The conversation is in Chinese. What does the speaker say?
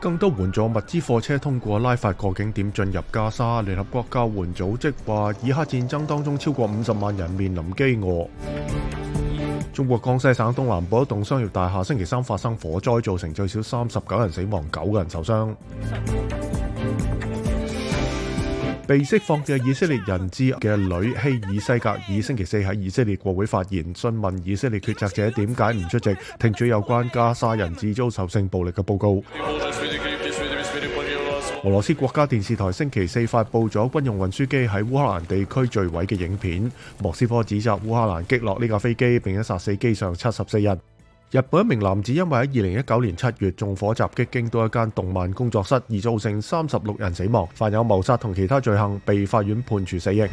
更多援助物资货车通过拉法过境点进入加沙。联合国救援组织话，以哈战争当中超过五十万人面临饥饿。中国江西省东南部一栋商业大厦星期三发生火灾，造成最少三十九人死亡，九个人受伤。被释放嘅以色列人质嘅女希尔西格尔星期四喺以色列国会发言，询问以色列决策者点解唔出席，听取有关加沙人质遭受性暴力嘅报告。俄罗斯国家电视台星期四发布咗军用运输机喺乌克兰地区坠毁嘅影片。莫斯科指责乌克兰击落呢架飞机，并且杀死机上七十四人。日本一名男子因为喺二零一九年七月纵火袭击京都一间动漫工作室，而造成三十六人死亡，犯有谋杀同其他罪行，被法院判处死刑。